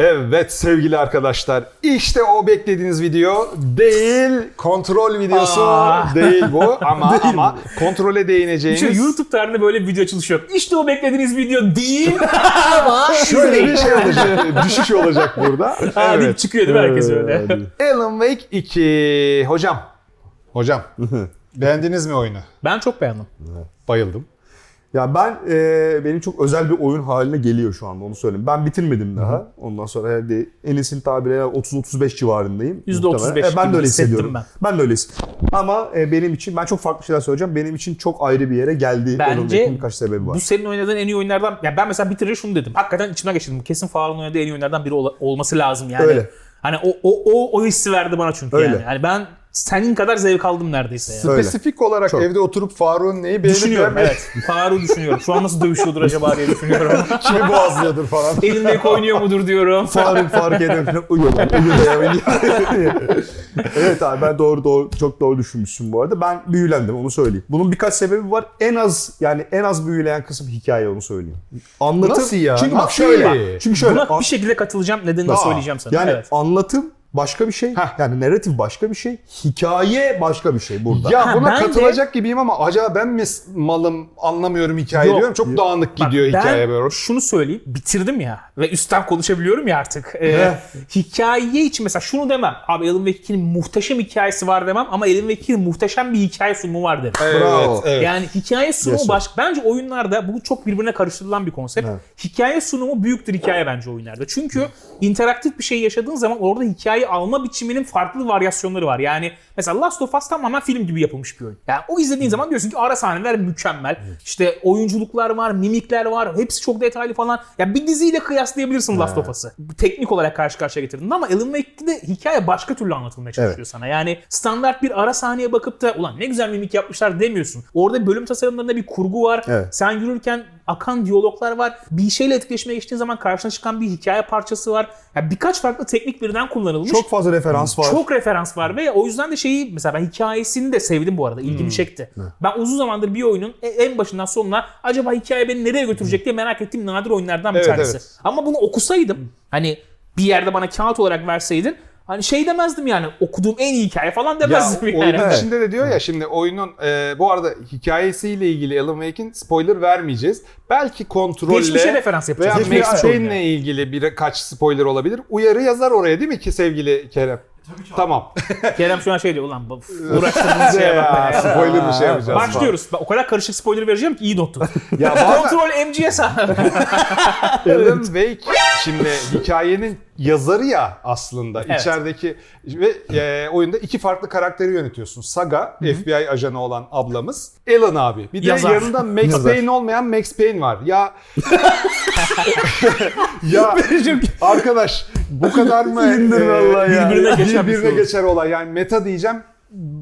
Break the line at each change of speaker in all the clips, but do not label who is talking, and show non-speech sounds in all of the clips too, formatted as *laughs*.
Evet sevgili arkadaşlar işte o beklediğiniz video değil kontrol videosu
Aa.
değil bu *laughs* ama ama kontrole değineceğimiz
Şu YouTube tarihinde böyle bir video açılışı yok. İşte o beklediğiniz video değil *laughs* ama
şöyle bir şey olacak düşüş olacak burada. *laughs*
Ha, deyip çıkıyor değil mi herkes öyle?
Alan Wake 2 hocam hocam beğendiniz mi oyunu?
Ben çok beğendim.
Bayıldım.
Ya ben e, benim çok özel bir oyun haline geliyor şu anda onu söyleyeyim. Ben bitirmedim daha. Ondan sonra herhalde en iyisini tabiriyle 30-35 civarındayım.
%35
Muhtemelen. E, ben de öyle hissediyorum.
ben.
Ben. de öyle hissediyorum. Ama e, benim için ben çok farklı şeyler söyleyeceğim. Benim için çok ayrı bir yere geldi.
Bence
birkaç sebebi var.
Bu senin oynadığın en iyi oyunlardan... Ya ben mesela bitirir şunu dedim. Hakikaten içimden geçirdim. Kesin Faruk'un oynadığı en iyi oyunlardan biri ola- olması lazım yani.
Öyle.
Hani o, o, o, o hissi verdi bana çünkü
Öyle.
yani. Yani ben senin kadar zevk aldım neredeyse yani.
Spesifik olarak
Çok.
evde oturup Faruk'un neyi beğenip
Düşünüyorum
beğenmediğini
evet. Faruk'u düşünüyorum. Şu an nasıl dövüşüyordur acaba diye düşünüyorum. *laughs*
kimi boğazlıyordur falan.
Elinde oynuyor mudur diyorum.
Faruk fark falan uyuyor. Uyuyor evet abi ben doğru doğru çok doğru düşünmüşsün bu arada. Ben büyülendim onu söyleyeyim. Bunun birkaç sebebi var. En az yani en az büyüleyen kısım hikaye onu söyleyeyim. Anlatım.
Nasıl ya?
Çünkü bak şöyle. Çünkü şöyle.
Buna
an-
bir şekilde katılacağım. Nedenini söyleyeceğim sana.
yani
evet.
anlatım başka bir şey.
Heh.
Yani narratif başka bir şey. Hikaye başka bir şey burada.
Ya
Ha,
buna
ben de-
katılacak gibiyim ama acaba ben mi malım anlamıyorum hikaye
Yok.
diyorum. Çok dağınık gidiyor
Bak,
hikaye
ben
böyle.
şunu söyleyeyim. Bitirdim ya. Ve üstten konuşabiliyorum ya artık. Ee, hikaye için mesela şunu demem. Abi Alan Wake 2'nin muhteşem hikayesi var demem. Ama Alan Wake 2'nin muhteşem bir hikaye sunumu var derim.
Evet,
Bravo.
evet.
Yani hikaye sunumu
Yes, sir.
baş... Bence oyunlarda bu çok birbirine karıştırılan bir konsept.
Evet.
Hikaye sunumu büyüktür hikaye bence oyunlarda. Çünkü interaktif bir şey yaşadığın zaman orada hikayeyi alma biçiminin farklı varyasyonları var. Yani mesela Last of Us tamamen film gibi yapılmış bir oyun. Yani o izlediğin zaman diyorsun ki ara sahneler mükemmel. İşte oyunculuklar var, mimikler var. Hepsi çok detaylı falan. Ya bir diziyle kıyaslayabilirsin Last of Us'ı. Teknik olarak karşı karşıya getirdiğinde ama Alan Wake'de hikaye başka türlü anlatılmaya çalışıyor
Evet.
sana. Yani standart bir ara sahneye bakıp da ulan ne güzel mimik yapmışlar demiyorsun. Orada bölüm tasarımlarında bir kurgu var.
Evet.
Sen yürürken akan diyaloglar var. Bir şeyle etkileşmeye geçtiğin zaman karşına çıkan bir hikaye parçası var. Ya birkaç farklı teknik birden kullanılmış.
Çok fazla referans var.
Çok referans var ve o yüzden de şeyi mesela ben hikayesini de sevdim bu arada. İlgimi çekti. Ben uzun zamandır bir oyunun e- en başından sonuna acaba hikaye beni nereye götürecek diye merak ettiğim nadir oyunlardan bir
Evet,
tanesi.
evet.
Ama bunu okusaydım hani bir yerde bana kağıt olarak verseydin hani şey demezdim yani okuduğum en iyi hikaye falan
Ya
demezdim yani.
oyunun
Evet.
içinde de diyor ya şimdi oyunun e, bu arada hikayesiyle ilgili Alan Wake'in spoiler vermeyeceğiz. Belki kontrolle
Geçmişe referans yapacağız.
veya Max Payne'le ilgili birkaç spoiler olabilir. Uyarı yazar oraya değil mi ki sevgili Kerem? Tamam. *laughs*
Kerem şu an şey diyor ulan bu- uğraştığımız *laughs* şeye bak
ya, spoiler bir şey yapacağız.
Başlıyoruz. Bak, o kadar karışık spoiler vereceğim ki iyi nottu. *laughs*
Ya bazen
Kontrol MGS abi.
Alan Wake şimdi hikayenin yazarı ya aslında
Evet.
içerideki ve e, oyunda iki farklı karakteri yönetiyorsun. Saga FBI ajanı olan ablamız, Alan abi. Bir de
Yazar.
yanında Max
Yazar.
Payne olmayan Max Payne var. Ya ya arkadaş bu kadar mı
İndir vallahi ya.
Birbirine geçen bir
birbirine geçer olay. Yani meta diyeceğim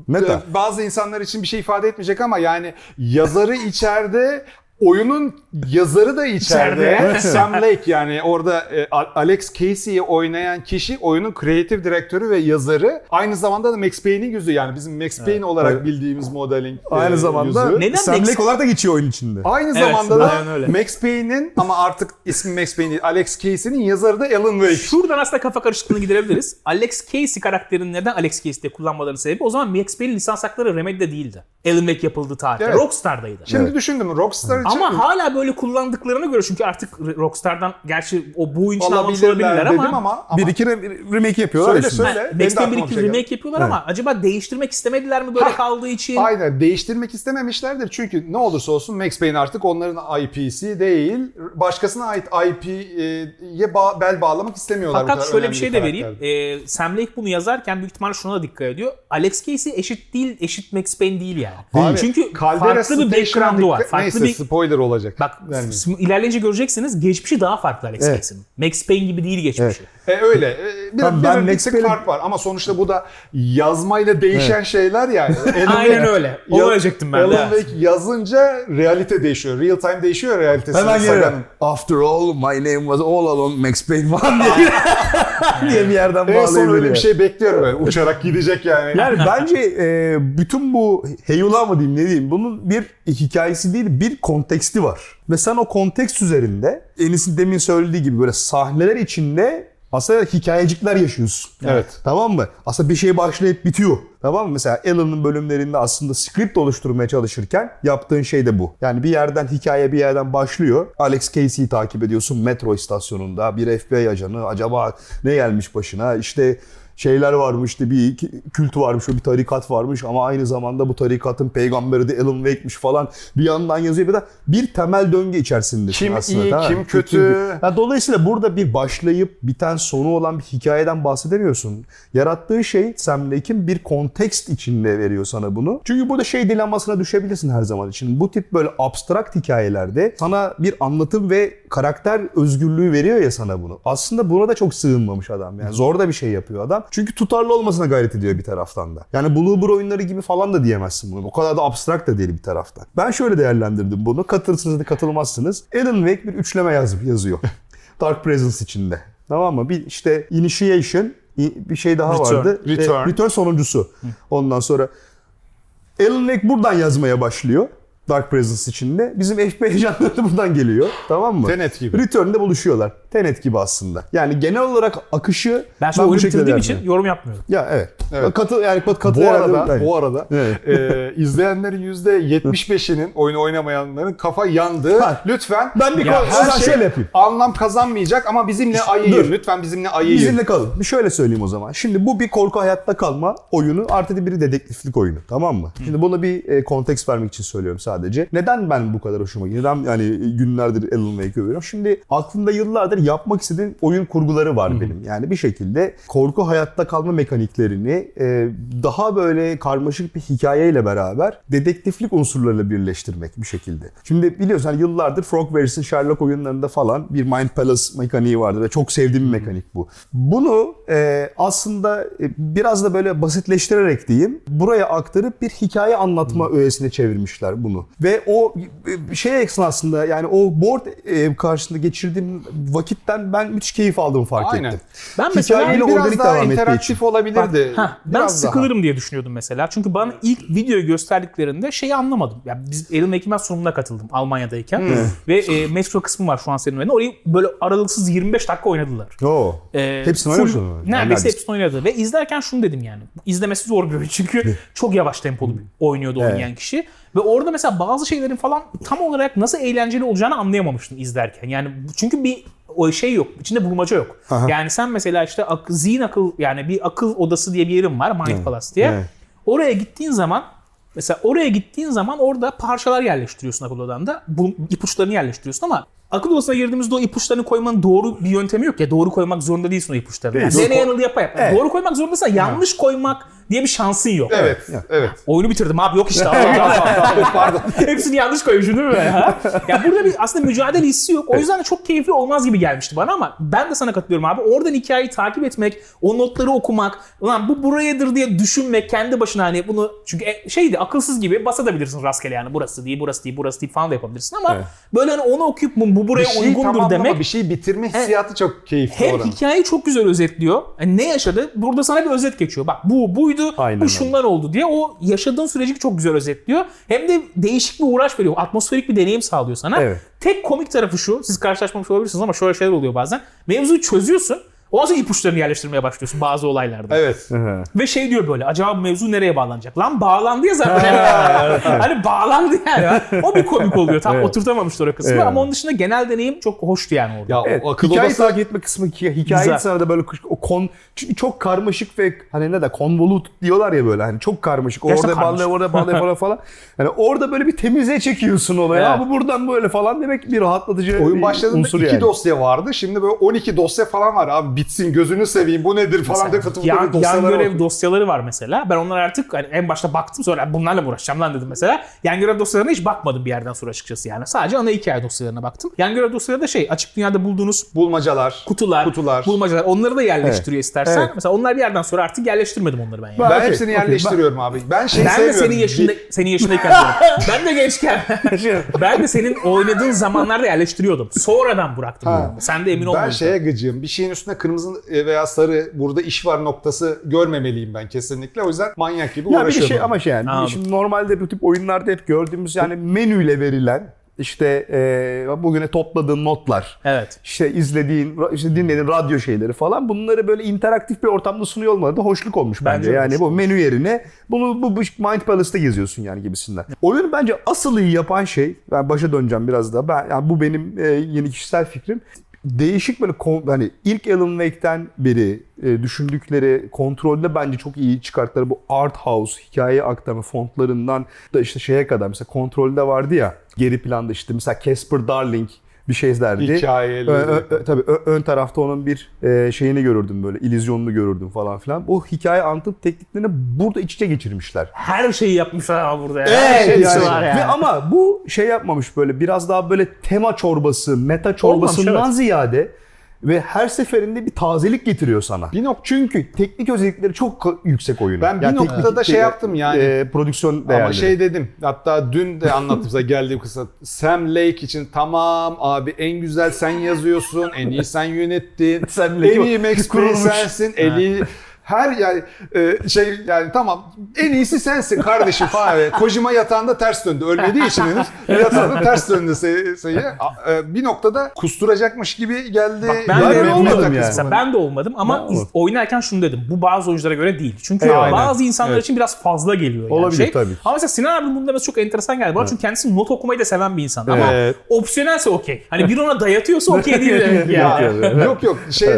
Meta.
ee, bazı insanlar için bir şey ifade etmeyecek ama yani yazarı içeride oyunun yazarı da içeride. *laughs* Sam Lake yani orada e, Alex Casey'i oynayan kişi oyunun kreatif direktörü ve yazarı. Aynı zamanda da Max Payne'in yüzü yani bizim Max Payne olarak
Evet.
bildiğimiz modelin e,
Aynı zamanda
yüzü.
Neden
Sam
Max-
Lake olarak da geçiyor oyun içinde.
Aynı
Evet,
zamanda da
öyle.
Max Payne'in ama artık ismi Max Payne değil Alex Casey'nin yazarı da Alan Wake.
Şuradan aslında kafa karışıklığını giderebiliriz. Alex Casey karakterini neden Alex Casey diye kullanmalarının sebebi o zaman Max Payne'in lisans hakları Remedy'de değildi. Alan Wake yapıldığı tarihte.
Evet.
Rockstar'daydı.
Şimdi
Evet.
düşündüm Rockstar için
Ama hala böyle kullandıklarına göre çünkü artık Rockstar'dan gerçi o bu oyun için almamış
olabilirler
ama,
ama, ama
Bir iki re- remake yapıyorlar.
Söyle,
şimdi.
söyle.
1
bir şey
remake
geldi.
yapıyorlar ama acaba değiştirmek istemediler mi böyle
Ha,
kaldığı için?
Aynen değiştirmek istememişlerdir çünkü ne olursa olsun Max Payne artık onların IP'si değil başkasına ait IP'ye ba- bel bağlamak istemiyorlar. bu
Fakat şöyle bir şey de vereyim. Ee, Sam Lake bunu yazarken büyük ihtimalle şuna da dikkat ediyor. Alex Casey eşit değil, eşit Max Payne değil yani.
Abi,
Çünkü farklı bir background'u var. Farklı
Neyse
bir
spoiler olacak.
Bak
Vermeyeyim.
ilerleyince göreceksiniz geçmişi daha farklı Alex
Evet.
Casey'nin. Max Payne gibi değil geçmişi.
E, öyle. E, bir,
Tamam,
bir,
ben
bir tık fark var ama sonuçta bu da yazmayla değişen şeyler yani. *laughs* Alan
Aynen öyle. Onu ben de.
Alan Wake yazınca realite değişiyor. Real time değişiyor realitesi.
Hemen
Saga'nın.
geliyor. After all my name was all along Max Payne falan diye, *laughs* diye bir yerden
En son öyle
bağlayabiliyor.
bir şey bekliyorum böyle. Uçarak gidecek yani.
Yani *laughs* bence e, bütün bu heyula mı diyeyim ne diyeyim bunun bir hikayesi değil bir konteksti var. Ve sen o kontekst üzerinde Enis'in demin söylediği gibi böyle sahneler içinde Aslında hikayecikler yaşıyorsun.
Evet.
Tamam mı? Aslında bir şey başlayıp bitiyor. Tamam mı? Mesela Alan'ın bölümlerinde aslında script oluşturmaya çalışırken yaptığın şey de bu. Yani bir yerden hikaye bir yerden başlıyor. Alex Casey'i takip ediyorsun metro istasyonunda. Bir FBI ajanı acaba ne gelmiş başına? İşte şeyler varmış işte bir kült varmış, bir tarikat varmış ama aynı zamanda bu tarikatın peygamberi de Alan Wake'miş falan bir yandan yazıyor. Bir de bir temel döngü içerisindesin
Kim
aslında.
iyi,
tamam
kim kötü?
Ya dolayısıyla burada bir başlayıp biten sonu olan bir hikayeden bahsedemiyorsun. Yarattığı şey Sam Lake'in bir kontekst içinde veriyor sana bunu. Çünkü burada şey dilemmasına düşebilirsin her zaman için. Bu tip böyle abstrakt hikayelerde sana bir anlatım ve karakter özgürlüğü veriyor ya sana bunu. Aslında buna da çok sığınmamış adam. Yani zor da bir şey yapıyor adam. Çünkü tutarlı olmasına gayret ediyor bir taraftan da. Yani Bloober oyunları gibi falan da diyemezsin bunu. O kadar da abstrakt da değil bir taraftan. Ben şöyle değerlendirdim bunu. Katılırsınız da katılmazsınız. Alan Wake bir üçleme yaz, yazıyor. *laughs* Dark Presence içinde. Tamam mı? Bir işte Initiation bir şey daha
Return.
vardı.
Return.
E, Return sonuncusu. Ondan sonra Alan Wake buradan yazmaya başlıyor. Dark Presence içinde. Bizim FBI *laughs* ajanları da buradan geliyor. Tamam mı?
Tenet gibi.
Return'de buluşuyorlar. Tenet gibi aslında. Yani genel olarak akışı
Ben şu oyunu bitirdiğim için yorum yapmıyorum.
Ya evet.
Evet.
Katı yani kat- katı
Bu arada,
yani-
bu arada
Evet.
e, *laughs* izleyenlerin %75'inin oyunu oynamayanların kafa yandı.
Ha.
Lütfen.
Ben bir
Ya her
o zaman
şey
şöyle yapayım.
anlam kazanmayacak ama bizimle ayıyın.
dur.
Lütfen bizimle ayıyın.
Bizimle kalın. Bir şöyle söyleyeyim o zaman. Şimdi bu bir korku hayatta kalma oyunu artı da bir dedektiflik oyunu. Tamam mı? Şimdi buna bir e, konteks vermek için söylüyorum sadece. Neden ben bu kadar hoşuma gidiyor? Neden yani günlerdir Alan Wake'i övüyorum? Şimdi aklımda yıllardır yapmak istediğim oyun kurguları var benim. Yani bir şekilde korku hayatta kalma mekaniklerini e, daha böyle karmaşık bir hikayeyle beraber dedektiflik unsurlarıyla birleştirmek bir şekilde. Şimdi biliyorsun hani yıllardır Frogwares'in Sherlock oyunlarında falan bir Mind Palace mekaniği vardı ve çok sevdiğim bir mekanik bu. Bunu e, aslında e, biraz da böyle basitleştirerek diyeyim buraya aktarıp bir hikaye anlatma öğesine çevirmişler bunu. Ve o e, şey esnasında yani o board e, karşısında geçirdiğim vakitten ben müthiş keyif aldığımı fark
Aynen.
ettim.
Ben mesela
Hikayeyle
biraz
organik
daha
devam
interaktif olabilirdi.
Ha, ben
Biraz daha.
sıkılırım diye düşünüyordum mesela. Çünkü bana ilk videoyu gösterdiklerinde şeyi anlamadım. Ya biz Wake'in ben sunumuna katıldım Almanya'dayken. Ve e, metro kısmı var şu an senin önünde. Orayı böyle aralıksız 25 dakika oynadılar.
Oo.
Ee,
Hepsini oynamışsın mı?
Neredeyse
Neredeyse.
hepsini oynadı. Ve izlerken şunu dedim yani. İzlemesi zor bir oyun çünkü çok yavaş tempolu bir oynuyordu oynayan kişi. Ve orada mesela bazı şeylerin falan tam olarak nasıl eğlenceli olacağını anlayamamıştım izlerken. Yani çünkü bir o şey yok. İçinde bulmaca yok. Yani sen mesela işte ak- zihin akıl yani bir akıl odası diye bir yerim var Mind Palace diye.
Evet.
Oraya gittiğin zaman mesela oraya gittiğin zaman orada parçalar yerleştiriyorsun akıl odanda. Bu ipuçlarını yerleştiriyorsun ama akıl odasına girdiğimizde o ipuçlarını koymanın doğru bir yöntemi yok ya. Doğru koymak zorunda değilsin o ipuçlarını. Yani
Değil.
deney yanıl yapa yap.
Evet.
Doğru koymak zorundasın. Yanlış koymak diye bir şansın yok.
Evet, evet.
Oyunu bitirdim abi yok işte. *laughs* *laughs* Pardon. Hepsini yanlış koymuşum değil mi? *laughs* Ha? ya burada bir aslında mücadele hissi yok. O yüzden de çok keyifli olmaz gibi gelmişti bana ama ben de sana katılıyorum abi. Oradan hikayeyi takip etmek, o notları okumak, ulan bu burayadır diye düşünmek kendi başına hani bunu çünkü e, şeydi akılsız gibi basabilirsin rastgele yani burası değil, burası değil, burası değil falan da yapabilirsin ama
Evet.
böyle hani onu okuyup bu, bu buraya
Bir şey
uygundur demek
bir şey bitirme hissiyatı çok keyifli
hem
oranın.
hikayeyi çok güzel özetliyor. Yani ne yaşadı? Burada sana bir özet geçiyor. Bak bu buydu,
Aynen
bu
öyle.
şundan oldu diye o yaşadığın süreci çok güzel özetliyor. Hem de değişik bir uğraş veriyor. Atmosferik bir deneyim sağlıyor sana.
Evet.
Tek komik tarafı şu. Siz karşılaşmamış olabilirsiniz ama şöyle şeyler oluyor bazen. Mevzuyu çözüyorsun. O zaman ipuçlarını yerleştirmeye başlıyorsun bazı olaylarda.
Evet.
Ve şey diyor böyle acaba bu mevzu nereye bağlanacak? Lan bağlandı ya zaten. *laughs* hani bağlandı yani. O bir komik oluyor. Tam
Evet.
oturtamamıştır o kısmı
Evet.
ama onun dışında genel deneyim çok hoştu yani orada.
Ya
Evet,
o akıl
hikayeyi
odası
takip etme kısmı hikaye, hikayeyi
Güzel.
sana da böyle kuş- o kon çünkü çok karmaşık ve hani ne de konvolut diyorlar ya böyle hani çok karmaşık.
Gerçekten
orada bağlıyor, orada bağlıyor falan falan. Yani orada böyle bir temize çekiyorsun olaya.
Evet.
Ya bu buradan böyle falan demek bir rahatlatıcı
Oyun
bir
başladığında
unsur
iki
yani.
dosya vardı. Şimdi böyle 12 dosya falan var abi. Bitsin gözünü seveyim bu nedir falan diye fıtı
yan, yan görev
bakıyorum.
dosyaları var mesela. Ben onlar artık hani en başta baktım sonra bunlarla mı uğraşacağım lan dedim mesela. Yan görev dosyalarına hiç bakmadım bir yerden sonra açıkçası yani. Sadece ana hikaye dosyalarına baktım. Yan görev dosyaları da şey açık dünyada bulduğunuz
Bulmacalar.
kutular,
Kutular.
bulmacalar onları da yerleştiriyor istersen.
Evet.
Mesela onlar bir yerden sonra artık yerleştirmedim onları ben yani.
Ben-
Ben
Okey,
hepsini yerleştiriyorum abi. Ben şey
Ben de
sevmiyorum.
senin yaşında
Bir-
senin yaşındayken. *laughs* Ben de gençken ben de senin oynadığın zamanlarda yerleştiriyordum. Sonradan bıraktım. Sen de emin
Ben
olmuyorsun.
şeye gıcığım. Bir şeyin üstüne kırmızı veya sarı burada iş var noktası görmemeliyim ben kesinlikle. O yüzden manyak gibi
Ya bir de
uğraşıyorum.
şey ama şey yani
Anladım.
şimdi normalde bu tip oyunlarda hep gördüğümüz yani menüyle verilen işte e, bugüne topladığın notlar,
Evet.
işte izlediğin, işte dinlediğin radyo şeyleri falan bunları böyle interaktif bir ortamda sunuyor olmaları da hoşluk olmuş bence.
Bence
yani bu menü yerine bunu bu, bu Mind Palace'ta geziyorsun yani gibisinden. Oyunu bence asıl iyi yapan şey, ben başa döneceğim biraz daha. Ben yani bu benim e, yeni kişisel fikrim. Değişik böyle hani ilk Alan Wake'ten beri e, düşündükleri kontrolde bence çok iyi çıkarttıkları bu art house hikaye aktarma fontlarından da işte şeye kadar mesela kontrolde vardı ya geri planda işte mesela Casper Darling bir şey. Ö- ö- ö- tabii ö- ön tarafta onun bir e, şeyini görürdüm böyle, illüzyonunu görürdüm falan filan. O hikaye anlatım tekniklerini burada iç içe geçirmişler.
Her şeyi yapmışlar ama burada ya. Her şeysi
yani.
var yani.
Ve ama bu şey yapmamış böyle biraz daha böyle tema çorbası, meta çorbasından
Olmamış, evet.
ziyade ve her seferinde bir tazelik getiriyor sana.
Bir nok-
Çünkü teknik özellikleri çok yüksek oyunun.
Ben bir
Yani
noktada
teknik,
şey
e,
yaptım yani.
e, prodüksiyon değerleri.
Ama şey dedim. Hatta dün de anlattım size geldiğim kısa. Sam Lake için tamam abi en güzel sen yazıyorsun. En iyi sen yönettin. *laughs*
Sam Lake
en iyi Max Payne
kurulmuş.
sensin. En iyi her yani e, şey yani tamam en iyisi sensin kardeşim falan. Evet, *laughs* Kojima yatağında ters döndü. Ölmediği için henüz *laughs* yatağında ters döndü sayı. A- e, Bir noktada kusturacakmış gibi geldi.
Ben
Ben
de
memnunum
olmadım
yani.
Mesela ben de olmadım ama
Ben olmadım.
oynarken şunu dedim. Bu bazı oyunculara göre değil. Çünkü
Aynen.
bazı insanlar
Evet.
için biraz fazla geliyor yani
Olabilir
şey.
tabii.
Ama mesela Sinan abinin bunu demesi çok enteresan geldi bana. Çünkü kendisi not okumayı da seven bir insan. Ama
Evet.
opsiyonelse okey. Hani bir ona dayatıyorsa okey değil *laughs* demek
Ya,
yani.
yok yok şey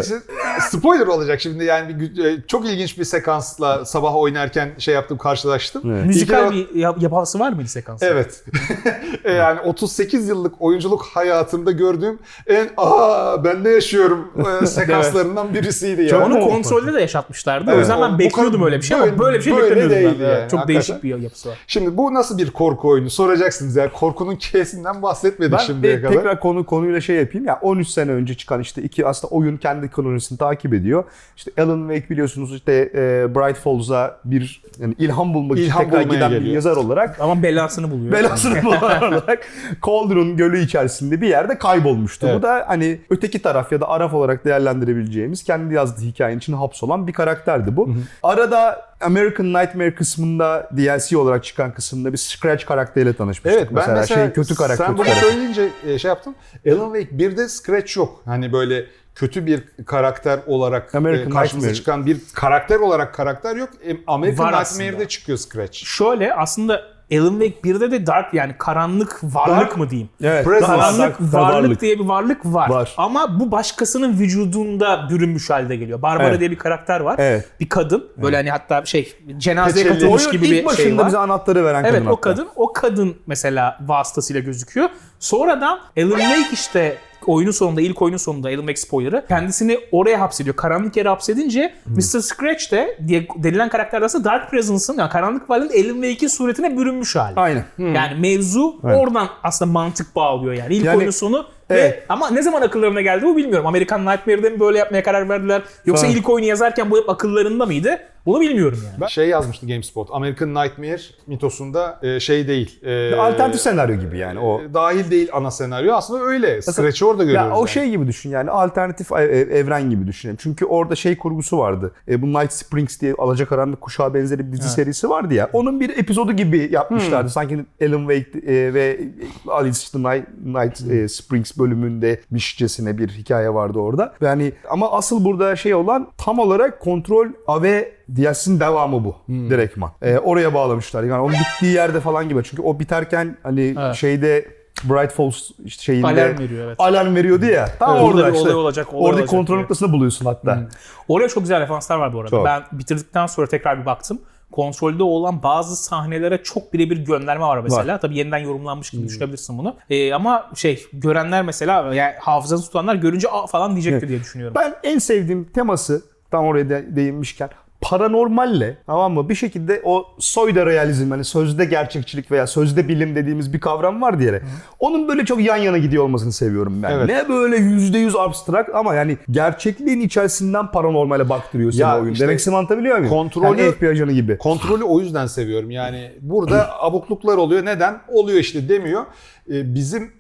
spoiler olacak şimdi yani e, çok ilginç bir sekansla sabah oynarken şey yaptım karşılaştım.
Evet.
Müzikal
İlk-
bir yap- yapası var mıydı sekansı?
Evet. *laughs* E, yani 38 yıllık oyunculuk hayatımda gördüğüm en aa ben ne yaşıyorum e, sekanslarından birisiydi ya.
Onu kontrolde de yaşatmışlardı. O
Evet.
yüzden ben bekliyordum öyle bir şey ama
böyle-
böyle bir şey
böyle
beklemiyordum ben.
yani,
Çok
hakikaten.
değişik bir yapısı var.
Şimdi bu nasıl bir korku oyunu soracaksınız ya. Korkunun kesinden bahsetmedik
Ben
şimdiye
de
kadar.
tekrar konu konuyla şey yapayım ya 13 sene önce çıkan işte iki aslında oyun kendi kronolojisini takip ediyor. İşte Alan Wake biliyorsunuz işte e, Bright Falls'a bir yani ilham bulmak için
İlham
tekrar
bulmaya
giden bir
geliyor.
yazar olarak
Ama belasını buluyor.
belasını *laughs* bulan olarak Cauldron Gölü içerisinde bir yerde kaybolmuştu.
Evet.
Bu da hani öteki taraf ya da araf olarak değerlendirebileceğimiz kendi yazdığı hikayenin içine hapsolan bir karakterdi bu. Arada American Nightmare kısmında DLC olarak çıkan kısımda bir Scratch karakteriyle tanışmıştık.
Evet ben mesela,
şey kötü karakter.
sen bunu söyleyince e, şey yaptım. Alan Wake 1'de Scratch yok. Hani böyle kötü bir karakter olarak
American
e, karşımıza
Nightmare.
çıkan bir karakter olarak karakter yok. E, American
Var
Nightmare'de
aslında.
çıkıyor Scratch.
Şöyle aslında Alan Wake 1'de de Dark yani karanlık varlık
Dark-
mı diyeyim?
Evet.
Presence.
Karanlık
Dark-
varlık,
varlık.
diye bir varlık var.
Var.
Ama bu başkasının vücudunda bürünmüş halde geliyor. Barbara
Evet.
diye bir karakter var.
Evet.
Bir kadın. Böyle hani hatta şey cenazeye
Peçeli.
katılmış
Oyun
gibi
ilk
bir
başında
şey var.
bize anahtarı veren
Evet
kadın
o
hatta.
kadın. O kadın mesela vasıtasıyla gözüküyor. Sonradan Alan Wake işte oyunun sonunda, ilk oyunun sonunda Alan Wake spoiler'ı kendisini oraya hapsediyor. Karanlık yere hapsedince
Hmm.
Mr. Scratch de diye denilen karakter aslında Dark Presence'ın yani karanlık varlığın Alan Wake'in suretine bürünmüş hali.
Aynen.
Yani mevzu oradan aslında mantık bağlıyor yani. İlk
Yani-
oyunun sonu
Evet.
ve ama ne zaman akıllarına geldi bu bilmiyorum. American Nightmare'de mi böyle yapmaya karar verdiler? Yoksa
Ha.
ilk oyunu yazarken bu hep akıllarında mıydı? Bunu bilmiyorum yani.
Ben şey yazmıştı GameSpot. American Nightmare mitosunda e, şey değil. E,
Alternatif senaryo gibi yani o.
e, dahil değil ana senaryo. Aslında öyle. Scratch'i orada görüyoruz.
Ya o
yani.
şey gibi düşün yani alternatif ev- evren gibi düşünelim. Çünkü orada şey kurgusu vardı. E, bu Night Springs diye Alacakaranlık Kuşağı benzeri bir dizi serisi vardı ya. Onun bir epizodu gibi yapmışlardı.
Hmm.
Sanki Alan Wake e, ve Alice in the Night, Night e, Springs bölümünde mişcesine bir hikaye vardı orada. Yani ama asıl burada şey olan tam olarak kontrol ave DLC'nin devamı bu.
Hmm.
Direktman. E, oraya bağlamışlar. Yani onun bittiği yerde falan gibi. Çünkü o biterken hani
Evet.
şeyde Bright Falls işte şeyinde
Alarm veriyor, evet.
alarm veriyordu ya. Tam
Evet.
orada
Orada bir
işte.
olay olacak, olay
orada
olacak
kontrol
diye.
noktasını buluyorsun hatta.
Oraya çok güzel referanslar var bu arada.
Çok.
Ben bitirdikten sonra tekrar bir baktım. Kontrolde olan bazı sahnelere çok birebir gönderme var mesela. Tabii yeniden yorumlanmış gibi düşünebilirsin bunu. Ee, ama şey görenler mesela yani hafızanı tutanlar görünce Aa, falan diyecektir diye düşünüyorum.
Ben en sevdiğim teması tam oraya de, değinmişken paranormalle tamam mı bir şekilde o soyda realizm hani sözde gerçekçilik veya sözde bilim dediğimiz bir kavram var diye. Onun böyle çok yan yana gidiyor olmasını seviyorum ben.
Evet.
Ne böyle yüzde yüz abstrakt ama yani gerçekliğin içerisinden paranormale baktırıyor seni oyun.
işte
Demek istediğimi anlatabiliyor muyum?
kontrolü-
Yani FBI ajanı gibi.
Kontrolü o yüzden seviyorum. Yani burada *clears throat* abukluklar oluyor. Neden? Oluyor işte demiyor. Ee, Bizim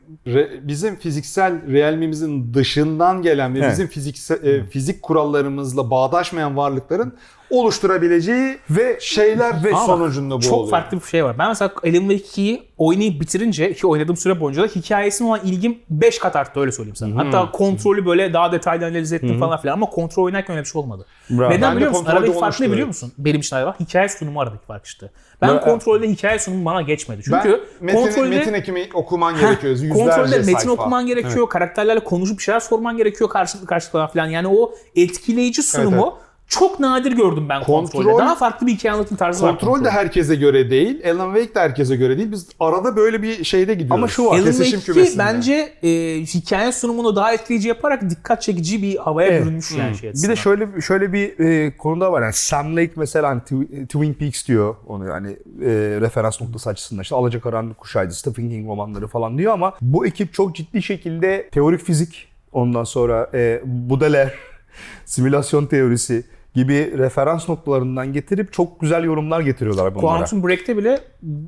bizim fiziksel realmimizin dışından gelen ve
Evet.
bizim fiziksel e, fizik kurallarımızla bağdaşmayan varlıkların oluşturabileceği
Ve
şeyler
ve
Ama
sonucunda bu
çok
oluyor.
farklı bir şey var. Ben mesela Alan Wake 2'yi oynayıp bitirince ki oynadığım süre boyunca da hikayesine olan ilgim 5 kat arttı öyle söyleyeyim sana. Hatta kontrolü böyle daha detaylı analiz ettim falan filan ama kontrol oynarken öyle bir şey olmadı.
Bravo.
Neden
Ben
biliyor musun? Aradaki fark ne biliyor musun? Benim için arada hikaye sunumu aradaki fark işte. Ben
Ben-
kontrolde hikaye sunumu bana geçmedi.
Ben
Çünkü
metin,
kontrolde
metin ekimi okuman gerekiyor. Yüzlerce
kontrolde metin
sayfa.
okuman gerekiyor, karakterlerle konuşup bir şeyler sorman gerekiyor karşılıklı karşılıklı falan. Yani o etkileyici sunumu
Evet,
çok nadir gördüm ben kontrolde.
Kontrol-
Daha farklı bir hikaye anlatım tarzı var.
Kontrol de herkese göre değil. Alan Wake de herkese göre değil. Biz arada böyle bir şeyde gidiyoruz.
Ama şu var,
Alan
Kesişim
Wake 2
kümesinde.
bence e, hikaye sunumunu daha etkileyici yaparak dikkat çekici bir havaya
Evet.
bürünmüş yani şey
Bir de şöyle şöyle bir e, konu da var. Yani Sam Lake mesela hani Tw- Twin Peaks diyor onu yani e, referans noktası açısından işte Alacakaranlık Kuşağı'ydı, Stephen King romanları falan diyor ama bu ekip çok ciddi şekilde teorik fizik ondan sonra e, Baudelaire, *laughs* simülasyon teorisi gibi referans noktalarından getirip çok güzel yorumlar getiriyorlar bunlara.
Quantum Break'te bile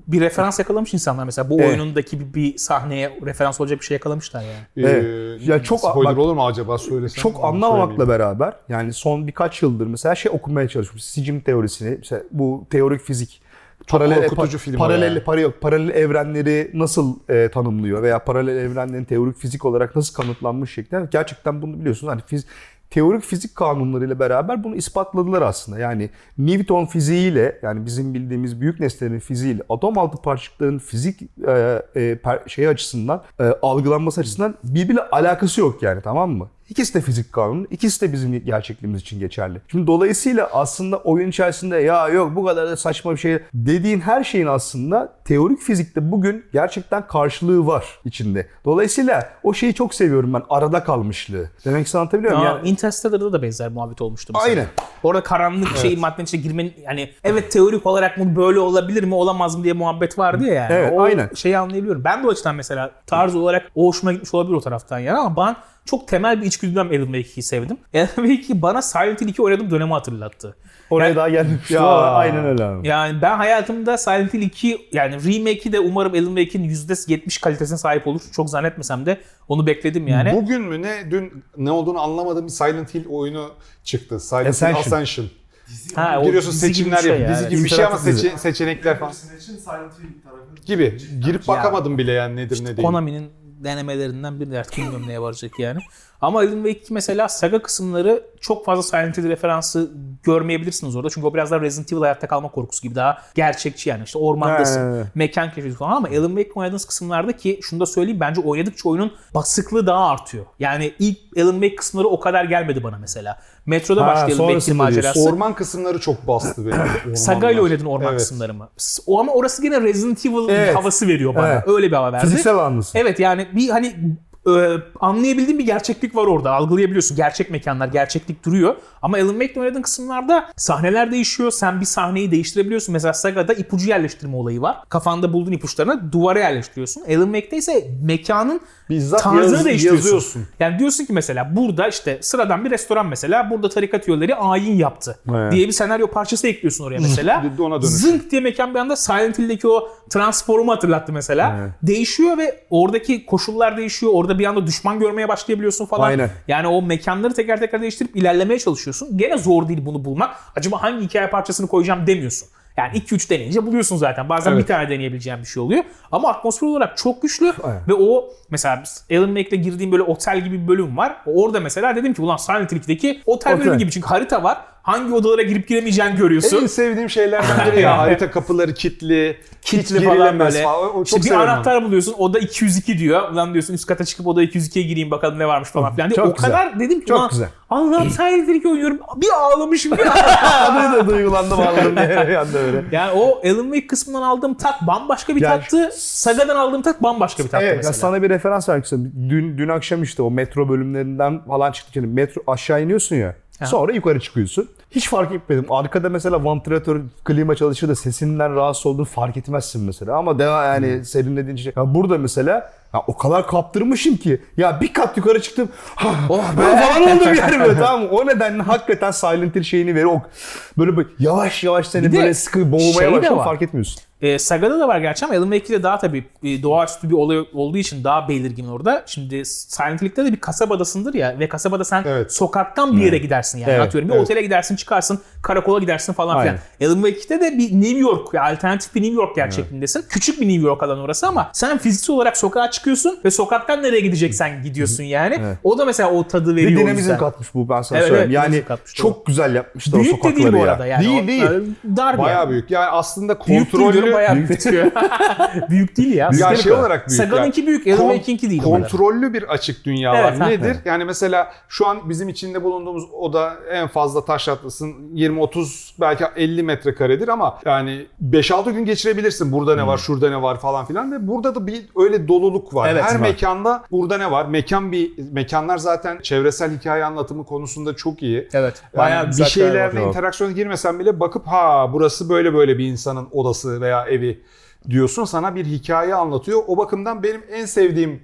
bir referans yakalamış insanlar mesela. Bu
Evet.
oyunundaki bir, bir sahneye referans olacak bir şey yakalamışlar yani.
Ee,
Evet. Ya çok-
spoiler
bak-
olur mu acaba söylesem?
çok anlamamakla beraber yani son birkaç yıldır mesela şey okumaya çalışmış. Sicim teorisini, mesela bu teorik fizik paralel
korkutucu film o
paralel
ya.
para yok. Paralel evrenleri nasıl e, tanımlıyor veya paralel evrenlerin teorik fizik olarak nasıl kanıtlanmış şeklinde gerçekten bunu biliyorsunuz. Hani fiz, teorik fizik kanunlarıyla beraber bunu ispatladılar aslında. Yani Newton fiziğiyle yani bizim bildiğimiz büyük nesnelerin fiziğiyle atom altı parçacıkların fizik e, e, şey açısından e, algılanması açısından birbiriyle alakası yok yani tamam mı? İkisi de fizik kanunu, ikisi de bizim gerçekliğimiz için geçerli. Şimdi dolayısıyla aslında oyun içerisinde ya yok bu kadar da saçma bir şey dediğin her şeyin aslında teorik fizikte bugün gerçekten karşılığı var içinde. Dolayısıyla o şeyi çok seviyorum ben arada kalmışlığı. Demek ki anlatabiliyor muyum? Yani,
Interstellar'da da benzer muhabbet olmuştu mesela.
Aynen.
Orada karanlık şey maddenin içine girmenin yani evet teorik olarak bu böyle olabilir mi olamaz mı diye muhabbet vardı ya yani.
Evet,
o
aynen.
şeyi anlayabiliyorum. Ben de o açıdan mesela tarz olarak o hoşuma gitmiş olabilir o taraftan yani ama ben çok temel bir içgüdüden Alan Wake 2'yi sevdim. Alan Wake 2 bana Silent Hill 2 oynadığım dönemi hatırlattı.
oraya
Yani-
daha gelmiş. *laughs*
Ya.
aynen öyle abi.
Yani ben hayatımda Silent Hill 2 yani remake'i de umarım Alan Wake'in %70 kalitesine sahip olur. Çok zannetmesem de onu bekledim yani.
Bugün mü ne dün ne olduğunu anlamadığım bir Silent Hill oyunu çıktı. Silent
Ascension.
Hill Ascension.
ha, o
Giriyorsun
dizi gibi
seçimler
bir şey
yapıyor.
ya,
Dizi gibi bir şey ama
İnteraktif dizi.
seçe- seçenekler falan.
Silent Hill tarafı
Gibi. Girip bakamadım bile yani nedir ne değil.
Konami'nin denemelerinden biri artık bilmiyorum *laughs* neye varacak yani. Ama Alan Wake 2 mesela saga kısımları çok fazla Silent Hill referansı görmeyebilirsiniz orada. Çünkü o biraz daha Resident Evil hayatta kalma korkusu gibi daha gerçekçi yani. İşte ormandasın,
He.
mekan keşfediyorsun falan ama Alan Wake oynadığınız kısımlarda ki şunu da söyleyeyim bence oynadıkça oyunun basıklığı daha artıyor. Yani ilk Alan Wake kısımları o kadar gelmedi bana mesela. Metroda
Ha,
başlayan Alan Wake'in macerası.
Orman kısımları çok bastı beni.
Saga ile oynadın orman
Evet.
kısımları mı? O ama orası gene Resident Evil
Evet.
havası veriyor bana.
Evet.
Öyle bir hava verdi.
Fiziksel anlasın.
Evet yani bir hani e, anlayabildiğin bir gerçeklik var orada. Algılayabiliyorsun. Gerçek mekanlar, gerçeklik duruyor. Ama Alan Wake'de oynadığın kısımlarda sahneler değişiyor. Sen bir sahneyi değiştirebiliyorsun. Mesela Saga'da ipucu yerleştirme olayı var. Kafanda bulduğun ipuçlarını duvara yerleştiriyorsun. Alan Wake'de ise mekanın
Bizzat
tarzını
yaz-
değiştiriyorsun.
yazıyorsun.
Yani diyorsun ki mesela burada işte sıradan bir restoran mesela burada tarikat üyeleri ayin yaptı
Evet.
diye bir senaryo parçası ekliyorsun oraya mesela. *laughs*
Ona.
Zınk diye mekan bir anda Silent Hill'deki o transformu hatırlattı mesela.
Evet.
Değişiyor ve oradaki koşullar değişiyor. Orada bir anda düşman görmeye başlayabiliyorsun falan.
Aynen.
Yani o mekanları teker teker değiştirip ilerlemeye çalışıyorsun. Gene zor değil bunu bulmak. Acaba hangi hikaye parçasını koyacağım demiyorsun. Yani 2-3 deneyince buluyorsun zaten. Bazen
Evet.
bir tane deneyebileceğin bir şey oluyor. Ama atmosfer olarak çok güçlü
Aynen.
ve o mesela Alan Wake'le girdiğim böyle otel gibi bir bölüm var. Orada mesela dedim ki ulan Silent Hill 2'deki otel,
Otel.
bölümü gibi çünkü harita var. Hangi odalara girip giremeyeceğini görüyorsun.
En sevdiğim şeylerden biri ya. *laughs* Harita kapıları kilitli.
Kilitli
hiç
falan böyle.
falan. O çok
İşte bir
severim
anahtar buluyorsun. Oda 202 diyor. Ulan diyorsun üst kata çıkıp oda 202'ye gireyim bakalım ne varmış falan filan diye.
Çok
o
güzel.
kadar dedim ki
Çok güzel.
Allah'ım *clears throat* Hill 2 oynuyorum. Bir ağlamışım. Bir *laughs*
Adı da duygulandım anladım bir anda öyle.
yani o Alan Wake kısmından aldığım tat bambaşka bir
Yani-
tattı. Saga'dan aldığım tat bambaşka bir tattı
Evet,
mesela.
sana bir referans vermek istiyorum. Dün, dün akşam işte o metro bölümlerinden falan çıktık. Yani metro aşağı iniyorsun ya. Sonra yukarı çıkıyorsun. Hiç fark etmedim. Arkada mesela vantilatör, klima çalışır da sesinden rahatsız olduğunu fark etmezsin mesela. Ama devam yani
Hmm.
serinlediğin şey. Ya burada mesela ya o kadar kaptırmışım ki. Ya bir kat yukarı çıktım. oh be falan oldum yani *laughs* böyle tamam mı? O nedenle hakikaten Silent Hill şeyini verir. O böyle, böyle yavaş yavaş seni
Bir
böyle sıkı boğmaya
şey var.
fark etmiyorsun.
E, Saga'da da var gerçi ama Alan Wake 2'de daha tabii e, doğaüstü bir olay olduğu için daha belirgin orada. Şimdi Silent Hill'de de bir kasabadasındır ya ve kasabada sen
Evet.
sokaktan bir yere gidersin yani.
Evet,
Atıyorum bir
evet.
otele gidersin çıkarsın karakola gidersin falan filan. Alan Wake 2'de de bir New York ya alternatif bir New York gerçekliğindesin. Küçük bir New York alan orası ama sen fiziksel olarak sokağa çıkıyorsun ve sokaktan nereye gideceksen gidiyorsun yani.
Evet.
O da mesela o tadı
Bir
veriyor o
dinamizm katmış bu ben sana
Evet,
söyleyeyim.
evet,
yani çok güzel yapmışlar o
Büyük de
sokakları
değil bu
ya.
arada yani.
Değil
O-
değil.
öyle Dar bir
Bayağı
yani.
büyük. Yani aslında
Büyük bayağı *laughs* büyük tutuyor. *laughs* büyük değil ya.
ya
Büyük
şey
değil.
olarak büyük.
Saga'nınki büyük, Alan
Kon-
Wake'inki değil.
Kontrollü bir açık dünya
Evet, ha.
var. Nedir?
Evet.
Yani mesela şu an bizim içinde bulunduğumuz oda en fazla taş atlasın 20-30 belki 50 metrekaredir ama yani 5-6 gün geçirebilirsin. Burada ne var, şurada ne var falan filan ve burada da bir öyle doluluk var.
Evet,
Her
var.
mekanda burada ne var? Mekan bir mekanlar zaten çevresel hikaye anlatımı konusunda çok iyi.
Evet.
Yani
Bayağı
bir şeylerle interaksiyona girmesen bile bakıp ha burası böyle böyle bir insanın odası veya evi diyorsun sana bir hikaye anlatıyor. O bakımdan benim en sevdiğim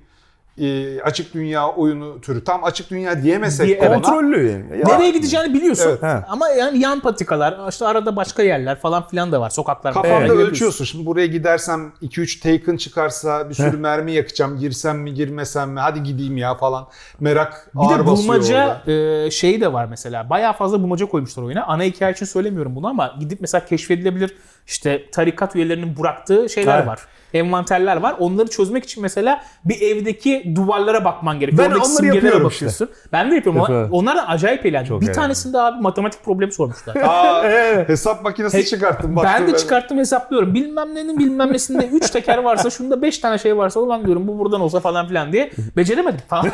e, açık dünya oyunu türü. Tam açık dünya diyemesek
Diye-
de ona.
Kontrollü yani. Ya-
Nereye gideceğini biliyorsun.
Evet.
Ama yani yan patikalar, işte arada başka yerler falan filan da var. Sokaklar.
Kafanda
Evet.
ölçüyorsun. Şimdi buraya gidersem 2-3 Taken çıkarsa bir sürü mermi yakacağım. Girsem mi girmesem mi? Hadi gideyim ya falan. Merak
Bir
ağır
de bulmaca e, şeyi de var mesela. Bayağı fazla bulmaca koymuşlar oyuna. Ana hikaye için söylemiyorum bunu ama gidip mesela keşfedilebilir işte tarikat üyelerinin bıraktığı şeyler
Evet.
var. Envanterler var. Onları çözmek için mesela bir evdeki duvarlara bakman gerekiyor.
Ben
Oradaki
onları yapıyorum işte.
bakıyorsun. Ben de yapıyorum.
Yapıyorum.
Onlar da acayip eğlenceli.
Çok
bir
eğlenceli.
tanesinde abi matematik problemi sormuşlar.
Aa, *laughs* hesap makinesi çıkarttım.
ben
baktım
de
böyle.
çıkarttım hesaplıyorum. Bilmem nenin bilmem nesinde 3 *laughs* teker varsa şunda 5 tane şey varsa ulan diyorum bu buradan olsa falan filan diye. Beceremedim *laughs* falan.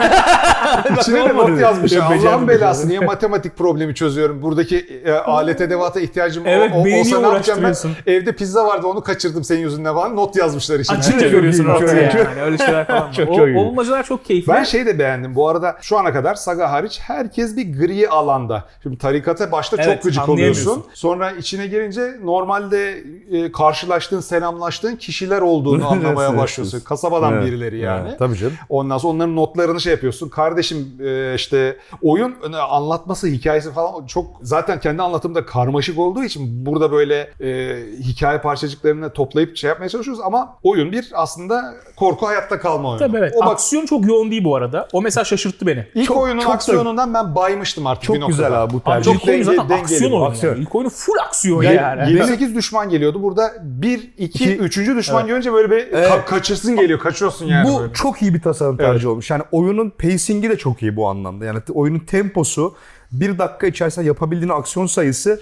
İçine de not yazmış. Allah'ın belası niye matematik problemi çözüyorum? Buradaki e, alet edevata ihtiyacım
Evet,
o, olsa ne yapacağım ben? Evde pizza vardı onu kaçırdım senin yüzünden falan. Not yazmışlar içine.
Açınca görüyorsun ortaya yani. Öyle şeyler falan var. *laughs*
Çok,
o,
çok
bulmacalar çok keyifli.
Ben şey de beğendim. Bu arada şu ana kadar Saga hariç herkes bir gri alanda. Şimdi tarikata başta
Evet,
çok gıcık oluyorsun. Sonra içine girince normalde e, karşılaştığın, selamlaştığın kişiler olduğunu *laughs* anlamaya başlıyorsun. Kasabadan
Evet,
birileri yani.
evet, tabii canım.
Ondan sonra onların notlarını şey yapıyorsun. Kardeşim e, işte oyun e, anlatması, hikayesi falan çok zaten kendi anlatımda karmaşık olduğu için burada böyle e, hikaye parçacıklarını toplayıp şey yapmaya çalışıyoruz ama oyun bir aslında korku hayatta kalma oyunu.
Tabii evet.
O bak
Aksiyon çok yoğun değil bu arada. O mesela şaşırttı beni.
ilk
Çok-
oyunun
çok da-
aksiyonundan ben baymıştım artık
Çok
bir noktada.
güzel abi bu
Abi
tercih.
ilk oyun zaten
dengeli
aksiyon oyunu.
aksiyon.
Yani. İlk oyunu full aksiyon
Yani
yani.
7-8 düşman geliyordu. Burada 1, 2,
İki-
3. düşman görünce böyle bir ka- kaçırsın geliyor. Kaçıyorsun yani.
bu
böyle.
çok iyi bir tasarım tercihi olmuş. Yani oyunun pacing'i de çok iyi bu anlamda. Yani oyunun temposu bir dakika içerisinde yapabildiğin aksiyon sayısı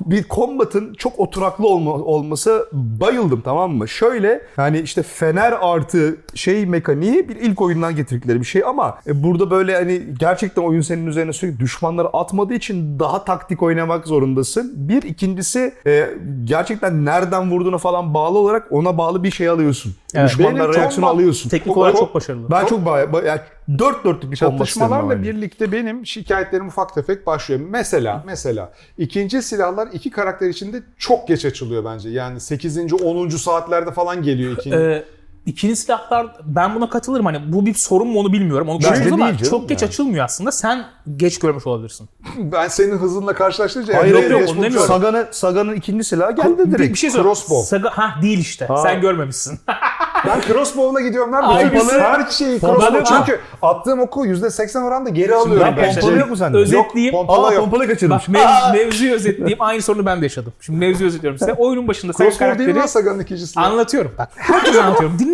bir combat'ın çok oturaklı olma, olması bayıldım tamam mı? Şöyle yani işte fener artı şey mekaniği bir ilk oyundan getirdikleri bir şey ama e, burada böyle hani gerçekten oyun senin üzerine sürekli düşmanları atmadığı için daha taktik oynamak zorundasın. Bir ikincisi e, gerçekten nereden vurduğuna falan bağlı olarak ona bağlı bir şey alıyorsun.
Evet.
Düşmanlara
combat-
alıyorsun.
Teknik olarak
o-
çok başarılı.
Ben çok baya- yani dört dörtlük bir
Çatışmalarla birlikte benim şikayetlerim ufak tefek başlıyor. Mesela mesela ikinci silahlar iki karakter içinde çok geç açılıyor bence. Yani 8. 10. saatlerde falan geliyor ikinci.
Ee, ikili silahlar ben buna katılırım. Hani bu bir sorun mu onu bilmiyorum. Onu
Bence
konuşuruz ama
değil canım
çok geç
yani.
açılmıyor aslında. Sen geç görmüş olabilirsin.
ben senin hızınla karşılaştırınca
Hayır,
yani
yok, yok, onu demiyorum.
Sagan'ın, Sagan'ın ikinci silahı geldi
Bir,
direkt.
bir şey söyle.
Crossbow.
Saga, ha değil işte. Sen görmemişsin. *laughs*
Ben crossbow'la gidiyorum lan. Bütün her şeyi crossbow.
Ha.
Çünkü attığım oku %80 oranda geri alıyorum.
ben pompalı yok mu sende?
Özetleyeyim.
Yok, pompalı
Aa
yok.
pompalı kaçırdım.
Bak mev- mevzuyu özetleyeyim. Aynı sorunu ben de yaşadım. Şimdi mevzuyu özetliyorum size. *laughs* Oyunun başında sen
Crossbow değil mi
karakteri
lan Saga'nın ikincisi?
anlatıyorum. Bak herkese anlatıyorum. Dinle. *laughs*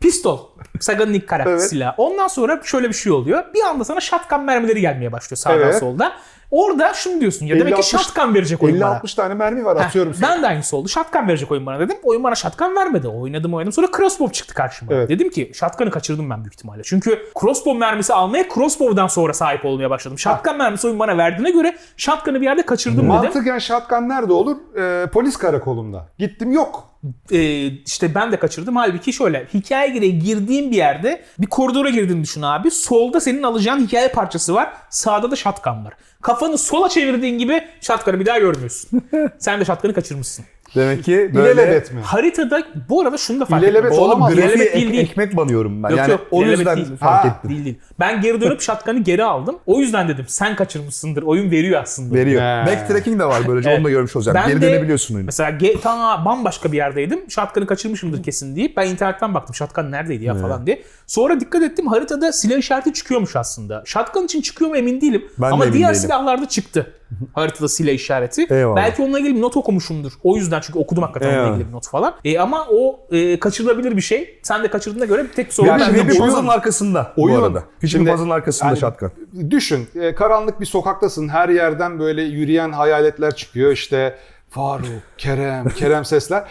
Pistol. Saga'nın ilk karakter
Evet.
silahı. Ondan sonra şöyle bir şey oluyor. Bir anda sana shotgun mermileri gelmeye başlıyor sağdan
Evet.
soldan. Orada şunu diyorsun ya demek ki
50-60
shotgun verecek oyun bana.
50-60 tane mermi var atıyorum.
Heh, ben de aynısı oldu. Shotgun verecek oyun bana dedim. Oyun bana shotgun vermedi. Oynadım oynadım. Sonra crossbow çıktı karşıma.
Evet.
Dedim ki shotgun'ı kaçırdım ben büyük ihtimalle. Çünkü crossbow mermisi almaya crossbow'dan sonra sahip olmaya başladım. Shotgun mermisi oyun bana verdiğine göre shotgun'ı bir yerde kaçırdım dedim.
Mantıken shotgun nerede olur? Ee, polis karakolunda. Gittim yok.
Ee, işte ben de kaçırdım. Halbuki şöyle hikaye gereği girdiğim bir yerde bir koridora girdiğini düşün abi. Solda senin alacağın hikaye parçası var. Sağda da shotgun var. Kafanı sola çevirdiğin gibi shotgun'ı bir daha görmüyorsun. *laughs* Sen de shotgun'ı kaçırmışsın.
Demek ki böyle...
İlelebet mi?
Haritada bu arada şunu da fark
İlelebet
ettim.
olamaz.
Oğlum grafiğe
İlelebet
ek-
değil değil.
ekmek banıyorum ben.
Yok,
yani
yok,
o
ilelebet
yüzden
değil.
fark
Ha.
ettim.
Değil değil. Ben geri dönüp shotgun'ı geri aldım. O yüzden dedim sen kaçırmışsındır. Oyun veriyor aslında.
Veriyor.
He.
Backtracking de var böylece
Evet.
onu da görmüş olacağım.
Ben
Geri
de-
dönebiliyorsun oyunu.
Mesela ge- ta bambaşka bir yerdeydim. Shotgun'ı kaçırmışımdır kesin deyip ben internetten baktım shotgun neredeydi ya falan diye. Sonra dikkat ettim haritada silah işareti çıkıyormuş aslında. Shotgun için çıkıyor mu emin değilim.
Ben de
Ama
emin
diğer
değilim.
silahlarda çıktı. *laughs* haritada silah işareti.
Eyvallah.
Belki onunla ilgili bir not okumuşumdur. O yüzden çünkü okudum hakikaten onunla
Eyvallah.
ilgili bir not falan. E, ama o e, kaçırılabilir bir şey. Sen de kaçırdığına göre tek bir sorun.
Yani
bende
ve bir
bu.
puzzle'ın arkasında
Oyun-
bu arada. Küçük
Şimdi-
bir puzzle'ın arkasında
Yani-
shotgun.
Düşün e, karanlık bir sokaktasın her yerden böyle yürüyen hayaletler çıkıyor işte Faruk, Kerem, Kerem sesler.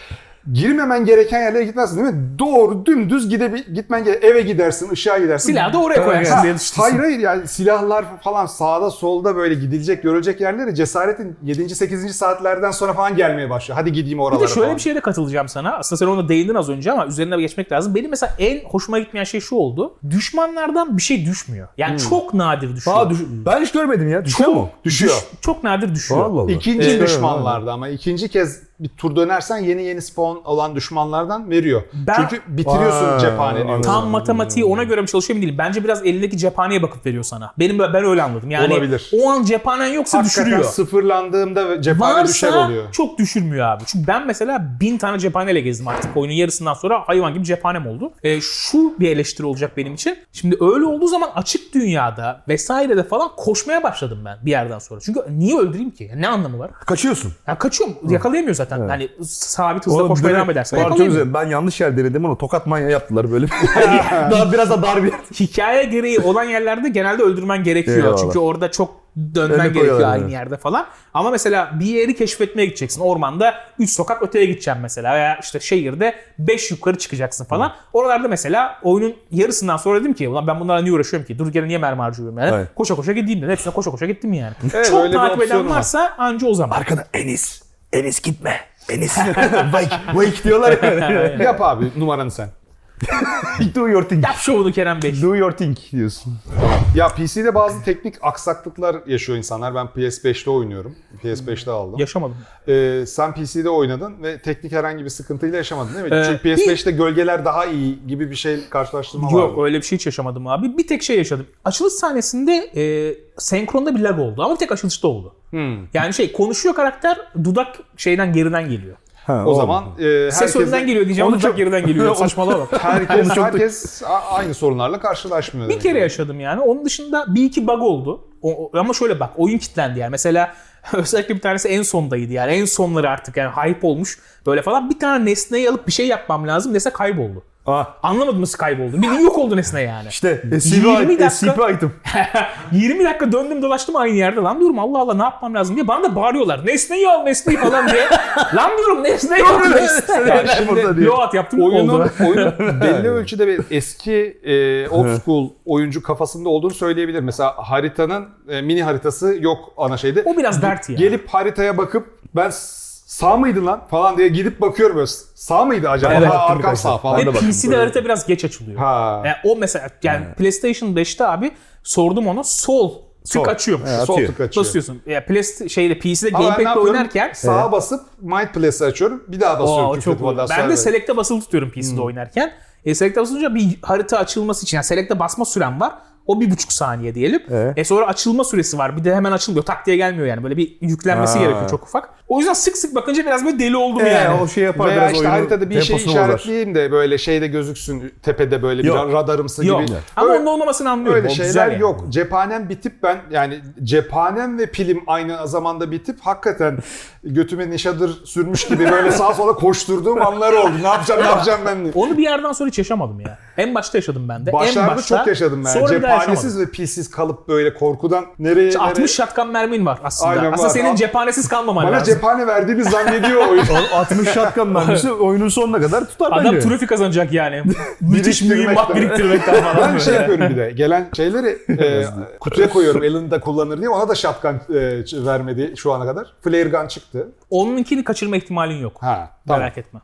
Girmemen gereken yerlere gitmezsin değil mi? Doğru dümdüz gidebil gitmen gerek. Eve gidersin, ışığa gidersin.
Silahı da oraya koyarsın
Ha,
diye düşünsün.
Hayır hayır yani silahlar falan sağda solda böyle gidilecek görülecek yerlere cesaretin 7. 8. saatlerden sonra falan gelmeye başlıyor. Hadi gideyim
Bir
oralara
de şöyle
falan.
bir şeye de katılacağım sana. Aslında sen ona değindin az önce ama üzerine geçmek lazım. Benim mesela en hoşuma gitmeyen şey şu oldu. Düşmanlardan bir şey düşmüyor. Yani çok nadir düşüyor.
Aa, düş- ben hiç görmedim ya. Düşüyor mu?
Düşüyor.
Düş- çok nadir düşüyor.
Allah Allah.
İkinci
Evet.
düşmanlarda ama ikinci kez bir tur dönersen yeni yeni spawn olan düşmanlardan veriyor.
Ben-
Çünkü bitiriyorsun
Vay,
cephaneni.
Tam matematiği ona göre mi çalışıyor mu değil. Bence biraz elindeki cephaneye bakıp veriyor sana. Benim ben öyle anladım. Yani
Olabilir.
o an cephanen yoksa
Hakikaten
düşürüyor.
sıfırlandığımda cephane düşer
Varsa
oluyor.
çok düşürmüyor abi. Çünkü ben mesela bin tane cephaneyle gezdim artık oyunun yarısından sonra hayvan gibi cephanem oldu. E, şu bir eleştiri olacak benim için. Şimdi öyle olduğu zaman açık dünyada vesairede falan koşmaya başladım ben bir yerden sonra. Çünkü niye öldüreyim ki? Yani ne anlamı var?
Kaçıyorsun.
Ya kaçıyorum. Yakalayamıyor zaten. Hani sabit hızla koşmaya devam edersen yakalayamıyor.
Ben yanlış yer denedim ama tokat manya yaptılar böyle. *laughs* *laughs* daha biraz da dar bir yer.
hikaye gereği olan yerlerde genelde öldürmen gerekiyor.
Eyvallah.
Çünkü orada çok dönmen
Öne
gerekiyor
koyuyorlar,
aynı
evet.
yerde falan. Ama mesela bir yeri keşfetmeye gideceksin. Ormanda 3 sokak öteye gideceksin mesela veya işte şehirde 5 yukarı çıkacaksın falan. Oralarda mesela oyunun yarısından sonra dedim ki ulan ben bunlarla niye uğraşıyorum ki? Dur gene niye mermi harcıyorum yani?
Evet.
Koşa koşa gideyim de. Hepsine koşa koşa gittim yani.
Evet,
çok
öyle
takip eden
var.
varsa anca o zaman.
Arkada Enis. Enis gitme. Enis. *laughs* wake, wake diyorlar ya.
Yap abi numaranı sen. *laughs*
Do your thing.
Yap şovunu Kerem Bey.
Do your thing diyorsun.
Ya PC'de bazı teknik aksaklıklar yaşıyor insanlar. Ben PS5'te oynuyorum. PS5'te aldım.
Yaşamadım.
Ee, sen PC'de oynadın ve teknik herhangi bir sıkıntıyla yaşamadın değil mi?
Ee,
Çünkü PS5'te gölgeler daha iyi gibi bir şey karşılaştırma var.
Yok öyle bir şey hiç yaşamadım abi. Bir tek şey yaşadım. Açılış sahnesinde e, senkronda bir lag oldu ama bir tek açılışta oldu.
Hmm.
Yani şey konuşuyor karakter dudak şeyden geriden geliyor.
Ha,
O zaman e,
Ses
herkes,
önden geliyor diyeceğim
Onu
dudak
çok-
geriden geliyor. *laughs* Saçmalama bak.
herkes, herkes aynı sorunlarla karşılaşmıyor.
Bir kere yaşadım yani. Onun dışında bir iki bug oldu. O, o- ama şöyle bak oyun kilitlendi yani. Mesela *laughs* özellikle bir tanesi en sondaydı yani. En sonları artık yani hype olmuş böyle falan. Bir tane nesneyi alıp bir şey yapmam lazım. Nesne kayboldu.
Ah,
Anlamadım nasıl kayboldu. Bir yok oldu nesne yani.
işte
20
SCP,
dakika-
SCP item. *laughs*
20 dakika döndüm dolaştım aynı yerde. Lan diyorum Allah Allah ne yapmam lazım diye. Bana da bağırıyorlar. Nesneyi al nesneyi falan diye. *laughs* Lan diyorum nesneyi al nesneyi.
Yani burada diyor.
Load yaptım
Oyunun,
oldu.
oyunun *laughs* belli ölçüde bir eski e, old school oyuncu kafasında olduğunu söyleyebilir. Mesela haritanın e, mini haritası yok ana şeyde.
O biraz dert ya.
Gelip haritaya bakıp ben sağ mıydı lan falan diye gidip bakıyorum böyle sağ mıydı acaba?
Evet,
ha, arkam sağ falan.
Ve PC'de harita biraz geç açılıyor.
Ha.
Yani o mesela yani PlayStation 5'te abi sordum onu sol tık
Sol.
açıyormuş.
Evet.
Sol tık açıyor.
Basıyorsun. Ya Play şeyde PC'de gamepad'le oynarken
Sağa basıp Mind Plus'ı açıyorum. Bir daha basıyorum.
Oo, çok
etmeden
Ben
sonra.
de select'e basılı tutuyorum PC'de
Hmm.
oynarken. E, select'e basınca bir harita açılması için yani select'e basma sürem var. O bir buçuk saniye diyelim.
Evet.
E sonra açılma süresi var. Bir de hemen açılmıyor. Tak diye gelmiyor yani. Böyle bir yüklenmesi
Ha.
gerekiyor çok ufak. O yüzden sık sık bakınca biraz böyle deli oldum
Ee,
yani.
o şey yapar
Veya
biraz
işte haritada bir şey işaretleyeyim de böyle şeyde gözüksün tepede böyle bir
Yok.
radarımsı
Yok.
gibi.
Ama
Öyle-
onun olmamasını anlıyorum.
Öyle
O
şeyler
yani.
yok. Cephanem bitip ben yani cephanem ve pilim aynı zamanda bitip hakikaten götüme nişadır sürmüş gibi böyle sağa sola koşturduğum anlar oldu. Ne yapacağım ne yapacağım ben diye.
Onu bir yerden sonra hiç yaşamadım ya. En başta yaşadım ben de. en
Başlarda
başta,
çok yaşadım ben.
Sonra yaşamadım.
Cephanesiz ve pilsiz kalıp böyle korkudan nereye
İşte
nereye...
60 şatkan mermin var aslında.
Aynen
aslında
var.
senin
Al-
cephanesiz kalmaman
Bana
lazım.
cephane verdiğini zannediyor oyun.
O 60 shotgun *laughs* mermisi *laughs* oyunun sonuna kadar tutar
Adam
bence.
trafik kazanacak yani. *laughs* Müthiş mühimmat biriktirmekten falan.
Ben şey yapıyorum bir de. Gelen şeyleri e, kutuya koyuyorum. Alan da kullanır diye. Ona da shotgun e, vermedi şu ana kadar. Flare gun çıktı.
Onunkini kaçırma ihtimalin yok.
Ha, tamam.
Merak etme.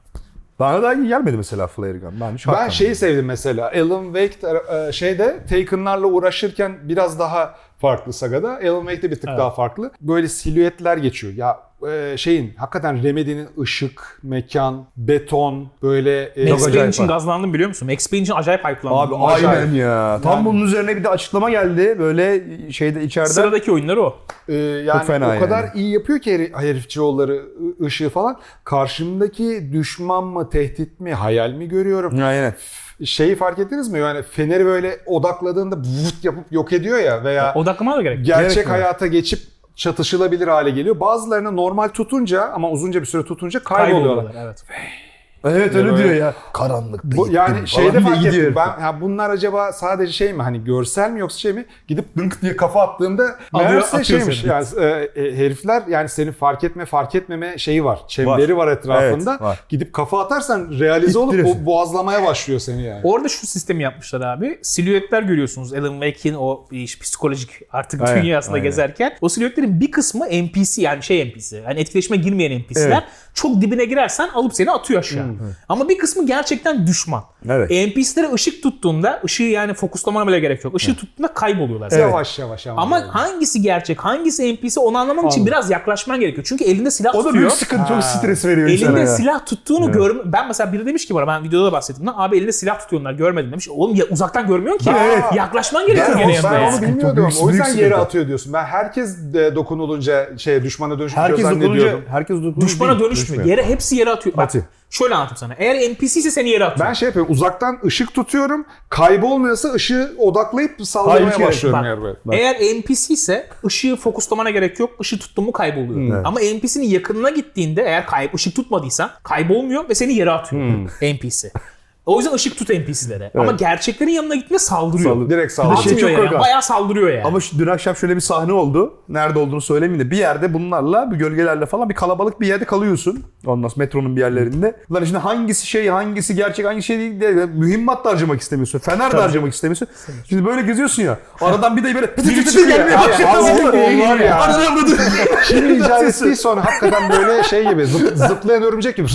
Bana da iyi gelmedi mesela flare gun. Ben,
Ben
shotgun.
şeyi sevdim mesela. Alan Wake e, şeyde Taken'larla uğraşırken biraz daha farklı sagada. Alan Wake de bir tık
Evet.
daha farklı. Böyle silüetler geçiyor. Ya e, şeyin hakikaten Remedy'nin ışık, mekan, beton böyle e,
Max Payne
acayip
için
var.
gazlandım biliyor musun? Max Payne için acayip hype'landım.
Abi
Acayip.
aynen ya. Tam
Yani-
bunun üzerine bir de açıklama geldi. Böyle şeyde içeride.
Sıradaki oyunları o.
e, yani
fena
o kadar
yani.
iyi yapıyor ki herif, herifçioğulları ı- ışığı falan. Karşımdaki düşman mı, tehdit mi, hayal mi görüyorum?
Aynen.
Şeyi fark ettiniz mi? Yani feneri böyle odakladığında vıt yapıp yok ediyor ya veya
Odaklamaya da gerek.
gerçek
Gerek mi?
hayata geçip çatışılabilir hale geliyor. Bazılarına normal tutunca ama uzunca bir süre tutunca kayboluyorlar.
Kayboluyorlar. Evet.
Evet öyle diyor ya. Karanlıkta
Bu,
gittim
yani
falan
şeyde
diye
fark ettim.
gidiyor.
Ben ha bunlar acaba sadece şey mi hani görsel mi yoksa şey mi? Gidip dınk diye kafa attığında
Alıyor,
meğerse
atıyor
şeymiş.
seni.
Yani e, e, herifler yani seni fark etme fark etmeme şeyi var. Çemberi var, etrafında.
Evet, var.
Gidip kafa atarsan realize olup
İttirirsin.
bo- boğazlamaya başlıyor seni yani.
Orada şu sistemi yapmışlar abi. Silüetler görüyorsunuz Alan Wake'in o iş, psikolojik artık
Aynen,
dünyasında
aynen.
gezerken. O silüetlerin bir kısmı NPC yani şey NPC. Yani etkileşime girmeyen NPC'ler.
Evet.
Çok dibine girersen alıp seni atıyor aşağı. Ama bir kısmı gerçekten düşman.
Evet.
NPC'lere ışık tuttuğunda ışığı yani fokuslamana bile gerek yok. Işığı tuttuğunda kayboluyorlar. zaten.
Yavaş yavaş ama.
Ama
böyle.
hangisi gerçek, hangisi NPC onu anlamak için biraz yaklaşman gerekiyor. Çünkü elinde silah
O da
tutuyor.
büyük sıkıntı. Çok stres veriyor
Elinde
ya.
silah tuttuğunu görme... Ben mesela biri demiş ki bana ben videoda da bahsettim. Lan abi elinde silah tutuyorlar görmedim demiş. Oğlum ya, uzaktan görmüyorsun ki.
Evet.
Yaklaşman gerekiyor
Ben,
gene
ben
yanına.
onu
yani.
bilmiyordum.
Büyük-
o yüzden
büyük
yere
sıkıntı.
atıyor diyorsun. Ben herkes de dokunulunca şeye düşmana dönüşüyor
Herkes
zannediyordum.
dokununca, herkes dokununca
Düşmana
değil,
dönüşmüyor. Yere hepsi yere atıyor. Bak,
Atıyor.
Şöyle anlatayım sana. Eğer NPC ise seni yere atıyor.
Ben şey yapıyorum uzaktan ışık tutuyorum. Kaybolmuyorsa ışığı odaklayıp
Hayır,
sallamaya
hiç gerek
başlıyorum
Bak,
yer böyle.
Eğer NPC ise ışığı fokuslamana gerek yok. Işığı tuttun mu kayboluyor. Ama NPC'nin yakınına gittiğinde eğer kayıp ışık tutmadıysan kaybolmuyor ve seni yere atıyor NPC. O yüzden ışık tut NPC'lere. Ama gerçeklerin yanına gitme saldırıyor.
Saldırıyor.
Direkt
de
saldırıyor.
şey çok
yani. Bayağı saldırıyor yani.
Ama şu, dün akşam şöyle bir sahne oldu. Nerede olduğunu söylemeyeyim de bir yerde bunlarla, bir gölgelerle falan bir kalabalık bir yerde kalıyorsun. Ondan sonra metronun bir yerlerinde. Lan şimdi hangisi şey, hangisi gerçek, hangisi şey değil diye mühimmat da harcamak istemiyorsun. Fener de harcamak istemiyorsun. Şimdi böyle geziyorsun ya. Aradan bir de böyle pıtı pıtı pıtı mı?
onlar ya.
Ananı avradı.
Kim icat ettiyse onu hakikaten böyle şey gibi zıp, zıplayan örümcek gibi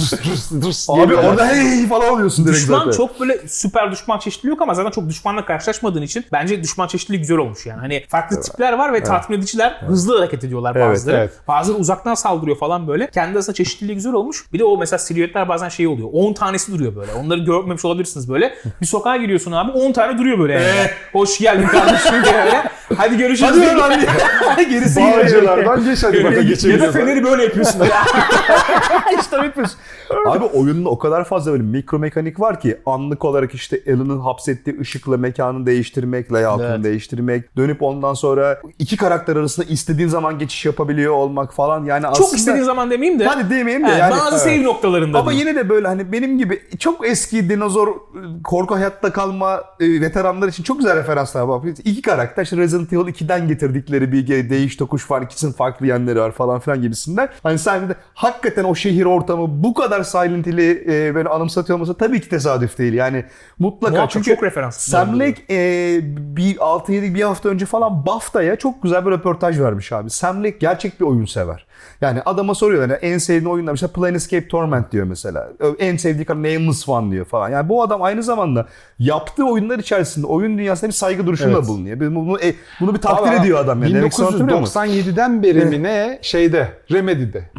Abi
böyle.
orada hey falan oluyorsun direkt
Düşman
zaten.
çok böyle süper düşman çeşitliliği yok ama zaten çok düşmanla karşılaşmadığın için bence düşman çeşitliliği güzel olmuş yani. Hani farklı tipler var ve tatmin ediciler hızlı hareket ediyorlar
Evet,
bazıları.
evet.
Bazıları uzaktan saldırıyor falan böyle. Kendi arasında çeşitliliği güzel olmuş. Bir de o mesela silüetler bazen şey oluyor. 10 tanesi duruyor böyle. Onları görmemiş olabilirsiniz böyle. *laughs* Bir sokağa giriyorsun abi 10 tane duruyor böyle yani. Hoş geldin kardeşim böyle. Hadi görüşürüz.
Hadi lan *laughs*
Gerisi
Bağcılardan geç hadi bakalım
Ya da feneri böyle yapıyorsun. *laughs*
işte bitmiş. Abi oyunda o kadar fazla böyle mikro mekanik var ki anlık olarak işte Alan'ın hapsettiği ışıkla mekanı değiştirmek, layout'unu
Evet.
değiştirmek, dönüp ondan sonra iki karakter arasında istediğin zaman geçiş yapabiliyor olmak falan. Yani
Çok
aslında
istediğin zaman demeyeyim de.
Hadi demeyeyim de
He,
yani-
bazı
Evet.
save noktalarında
ama yine de böyle hani benim gibi çok eski dinozor korku hayatta kalma e, veteranlar için çok güzel referanslar var. İki karakter işte Resident Evil 2'den getirdikleri bir değiş tokuş var. İkisinin farklı yönleri var falan filan gibisinden. Hani sen de hakikaten o şehir ortamı bu kadar Silent Hill'i e, böyle anımsatıyor olması tabii ki tesadüf değil. Yani mutlaka.
Muhakkak
Çünkü
çok referans
Sam. Lake e, bir 6-7 bir hafta önce falan BAFTA'ya çok güzel bir röportaj vermiş abi. Sam Lake gerçek bir oyun sever. Yani adama soruyorlar yani en sevdiğin oyunlar mesela Planescape Torment diyor mesela. En sevdiği kadar Nameless One diyor falan. Yani bu adam aynı zamanda yaptığı oyunlar içerisinde oyun dünyasında bir saygı duruşunda
Evet.
bulunuyor. Bunu, bunu, e, bunu bir takdir
Ama
ediyor adam yani. Demek istediğimi anlatabiliyor muyum?
1997'den beri mi ne şeyde Remedy'de.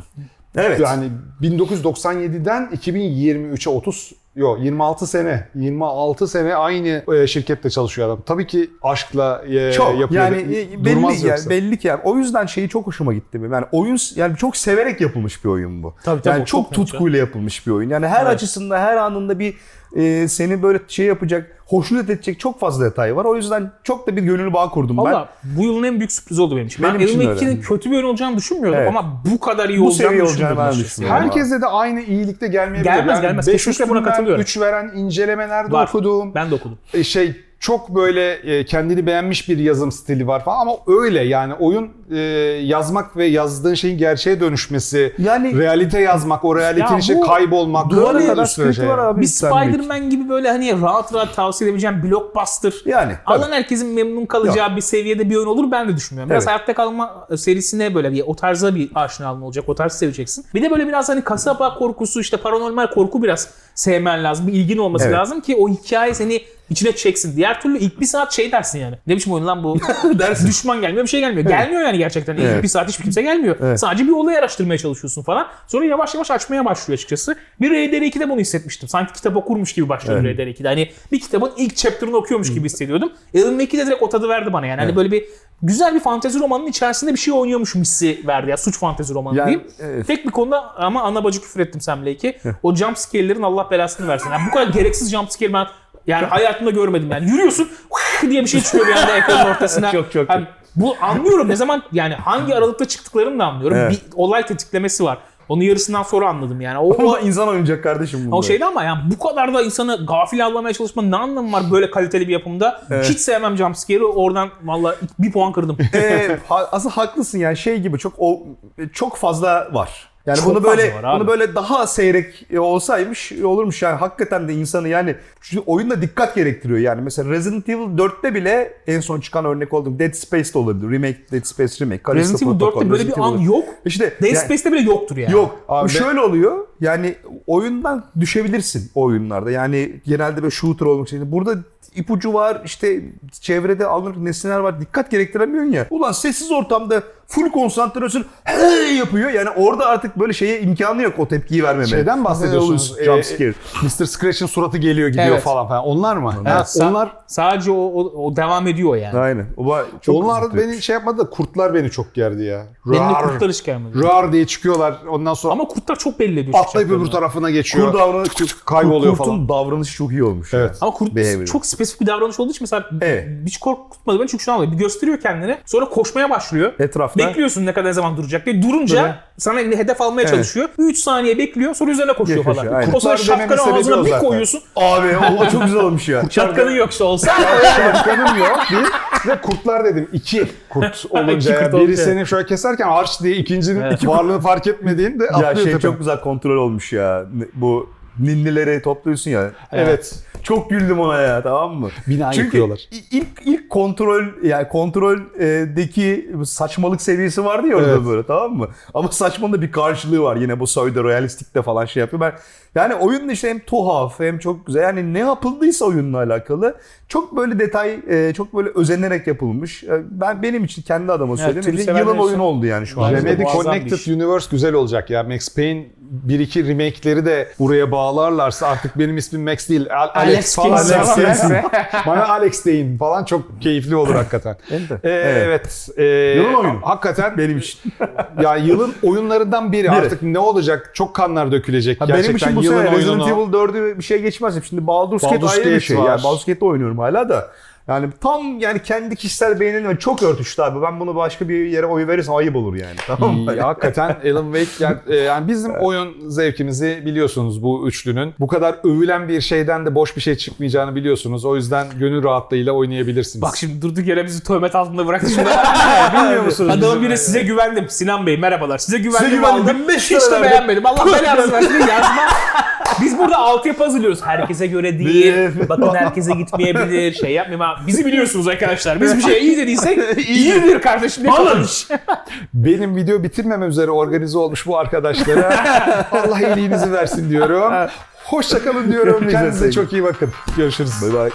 Evet.
Yani 1997'den 2023'e 30 yok 26 sene 26 sene aynı e, şirkette çalışıyor adam. Tabii ki aşkla e,
Çok
yapıyor.
yani e,
durmaz
belli yani
yoksa.
belli ki yani o yüzden şeyi çok hoşuma gitti benim. Yani oyun yani çok severek yapılmış bir oyun bu.
Tabii, tabii,
yani çok,
çok
tutkuyla yapılmış bir oyun. Yani her
Evet.
açısında her anında bir e, seni böyle şey yapacak, hoşnut edecek çok fazla detay var. O yüzden çok da bir gönül bağ kurdum ben.
Valla bu yılın en büyük sürprizi oldu benim için.
Benim
ben
için
Alan Wake'in kötü bir oyun olacağını düşünmüyordum
Evet.
ama bu kadar iyi
Bu
olacağını
seviye
düşünmüyordum.
olacağını ben
açıkçası.
düşünüyorum.
Herkese de aynı iyilikte gelmeyebilir.
Gelmez, gelmez.
beş
Kesinlikle buna
üstünden
katılıyorum.
3 veren incelemelerde
Var.
okuduğum
Ben de okudum.
e, şey çok böyle e, kendini beğenmiş bir yazım stili var falan ama öyle yani oyun e, yazmak ve yazdığın şeyin gerçeğe dönüşmesi,
Yani-
realite yazmak, o realitenin
Ya bu
kaybolmak.
Duvara kadar
şey.
var abi.
Bir. Spider-Man gibi böyle hani rahat rahat tavsiye edebileceğim blockbuster.
Yani,
Alan herkesin memnun kalacağı bir seviyede bir oyun olur ben de düşünmüyorum. Biraz
Evet.
hayatta kalma serisine böyle bir o tarza bir aşinalığın olacak. O tarz seveceksin. Bir de böyle biraz hani kasaba korkusu işte paranormal korku biraz sevmen lazım. Bir ilgin olması
Evet.
lazım ki o hikaye seni içine çeksin. Diğer türlü ilk bir saat şey dersin yani. Ne biçim oyun lan bu? *laughs* dersin. Düşman gelmiyor bir şey gelmiyor. Gelmiyor yani gerçekten. İlk
Evet.
bir saat hiçbir kimse gelmiyor.
Evet.
Sadece bir olayı araştırmaya çalışıyorsun falan. Sonra yavaş yavaş açmaya başlıyor açıkçası. Bir RDR2'de bunu hissetmiştim. Sanki kitap okurmuş gibi başladım
Evet.
RDR2'de. Hani bir kitabın ilk chapter'ını okuyormuş gibi hissediyordum. Alan Wake'i de direkt o tadı verdi bana yani. Hani böyle bir güzel bir fantezi romanının içerisinde bir şey oynuyormuşum hissi verdi ya. Suç fantezi romanı
Yani,
diyeyim.
evet.
Tek bir konuda ama ana bacı küfür ettim Sam Lake'e. O jump scare'lerin Allah belasını versin. Yani bu kadar gereksiz jump scare ben yani hayatımda görmedim yani. Yürüyorsun diye bir şey çıkıyor bir anda ekranın *laughs* ortasına.
Çok, çok,
Hani bu anlıyorum ne zaman yani hangi aralıkta çıktıklarını da anlıyorum.
Evet.
Bir olay tetiklemesi var. Onu yarısından sonra anladım yani. O, *laughs*
Ama insan oynayacak kardeşim bunlar.
o şeydi ama yani bu kadar da insanı gafil avlamaya çalışmanın ne anlamı var böyle kaliteli bir yapımda? Hiç sevmem jumpscare'ı. Oradan valla bir puan kırdım.
Ee, ha- aslında haklısın yani şey gibi çok o çok fazla var. Yani
Çok
bunu böyle bunu böyle daha seyrek olsaymış olurmuş yani hakikaten de insanı yani şu oyunda dikkat gerektiriyor yani mesela Resident Evil 4'te bile en son çıkan örnek olduğum Dead Space'de olabilir. Remake Dead Space Remake. Callisto
Resident Evil
Protocol,
4'te böyle bir an yok.
İşte
Dead
yani-
Space'te bile yoktur yani.
Yok.
Abi
şöyle oluyor. Yani oyundan düşebilirsin o oyunlarda. Yani genelde böyle shooter olmak için. Burada ipucu var. işte çevrede alınır nesneler var. Dikkat gerektiremiyorsun ya. Ulan sessiz ortamda full konsantrasyon hey yapıyor. Yani orada artık böyle şeye imkanı yok o tepkiyi vermeme.
Şeyden bahsediyorsunuz.
Hey, jump scare.
Mr. Scratch'in suratı geliyor gidiyor
Evet.
falan falan. Onlar mı?
Evet,
Ha,
sa-
onlar
sadece o, o, o devam ediyor yani.
Aynen. O çok
onlar
üzüntü.
beni şey yapmadı da kurtlar beni çok gerdi ya.
Benim de
Rar,
kurtlar hiç gelmedi.
rar diye çıkıyorlar. Ondan sonra
Ama kurtlar çok belli ediyor.
atlayıp öbür tarafına geçiyor.
Kur davranışı
kayboluyor
kurtun
falan.
davranışı çok iyi olmuş.
Evet.
ya.
Ama kurt
Behavior.
çok spesifik bir davranış olduğu için mesela
Evet.
hiç korkutmadı beni çünkü şunu anlıyor. Bir gösteriyor kendini sonra koşmaya başlıyor.
Etrafta.
Bekliyorsun ne kadar zaman duracak diye. Durunca
Duruyor.
sana hedef almaya
Evet.
çalışıyor. 3 saniye bekliyor sonra üzerine koşuyor
Koşuyor,
falan.
aynen.
O sonra şapkanı ağzına bir koyuyorsun.
Abi o, çok güzel olmuş ya.
Şapkanın yoksa olsa *laughs*
Şapkanım yok. Bir ve kurtlar dedim. iki kurt olunca.
İki kurt
biri
olunca.
seni şöyle keserken arş diye ikincinin
Evet.
varlığını fark etmediğin de
Ya şey
tepene.
çok güzel kontrol olmuş ya. Bu ninnileri topluyorsun ya.
Evet.
Çok güldüm ona ya tamam mı?
Bina
Çünkü
yıkıyorlar.
ilk ilk kontrol yani kontroldeki saçmalık seviyesi vardı ya orada
Evet.
böyle tamam mı? Ama saçmanın da bir karşılığı var. Yine bu pseudo realistik de falan şey yapıyor. Ben yani oyun işte hem tuhaf hem çok güzel. Yani ne yapıldıysa oyunla alakalı çok böyle detay e, çok böyle özenerek yapılmış. E, Ben benim için kendi adıma söyleyeyim.
türü
yılın oyunu oldu yani şu an.
Remedy
bir
Connected. Universe güzel olacak ya. Max Payne 1-2 remake'leri de buraya bağlarlarsa artık benim ismim Max değil. Al- Alex,
Alex
falan. *laughs* Alex. *laughs* Bana Alex deyin falan çok keyifli olur hakikaten. *laughs*
Evet.
Ee, evet. Ee,
Yılın oyunu.
Hakikaten
Benim için.
ya yılın oyunlarından biri.
Biri.
Artık ne olacak? Çok kanlar dökülecek.
Ha,
Gerçekten
benim için bu
yılın
sene Resident. Evil 4'ü bir şey geçmez. Şimdi Baldur's Gate
Baldur's
ayrı bir
Gate
şey. Yani Baldur's Gate'de oynuyorum hala da. Yani tam yani kendi kişisel beğenimle çok örtüştü abi. Ben bunu başka bir yere oy verirsem ayıp olur yani. Tamam mı?
Ya, hakikaten Alan Wake yani, e, yani bizim oyun zevkimizi biliyorsunuz bu üçlünün. Bu kadar övülen bir şeyden de boş bir şey çıkmayacağını biliyorsunuz. O yüzden gönül rahatlığıyla oynayabilirsiniz.
Bak şimdi durduk yere bizi töhmet altında bıraktı şimdi. *laughs*
bilmiyor musunuz?
Adamın biri size güvendim. Sinan Bey merhabalar. Size güvendim.
güvendim,
aldım.
1500
Hiç de beğenmedim. Allah belanızı versin *laughs* yazma. Biz burada altyapı hazırlıyoruz. Herkese göre değil. Bakın herkese gitmeyebilir. Şey yapmayayım abi. Bizi biliyorsunuz arkadaşlar. Biz bir şeye iyi dediysek *laughs* iyidir kardeşim. Ne?
Benim video bitirmeme üzere organize olmuş bu arkadaşlara *laughs* Allah iyiliğinizi versin diyorum. Hoşçakalın diyorum. Kendinize çok iyi bakın. Görüşürüz.
Bye bye.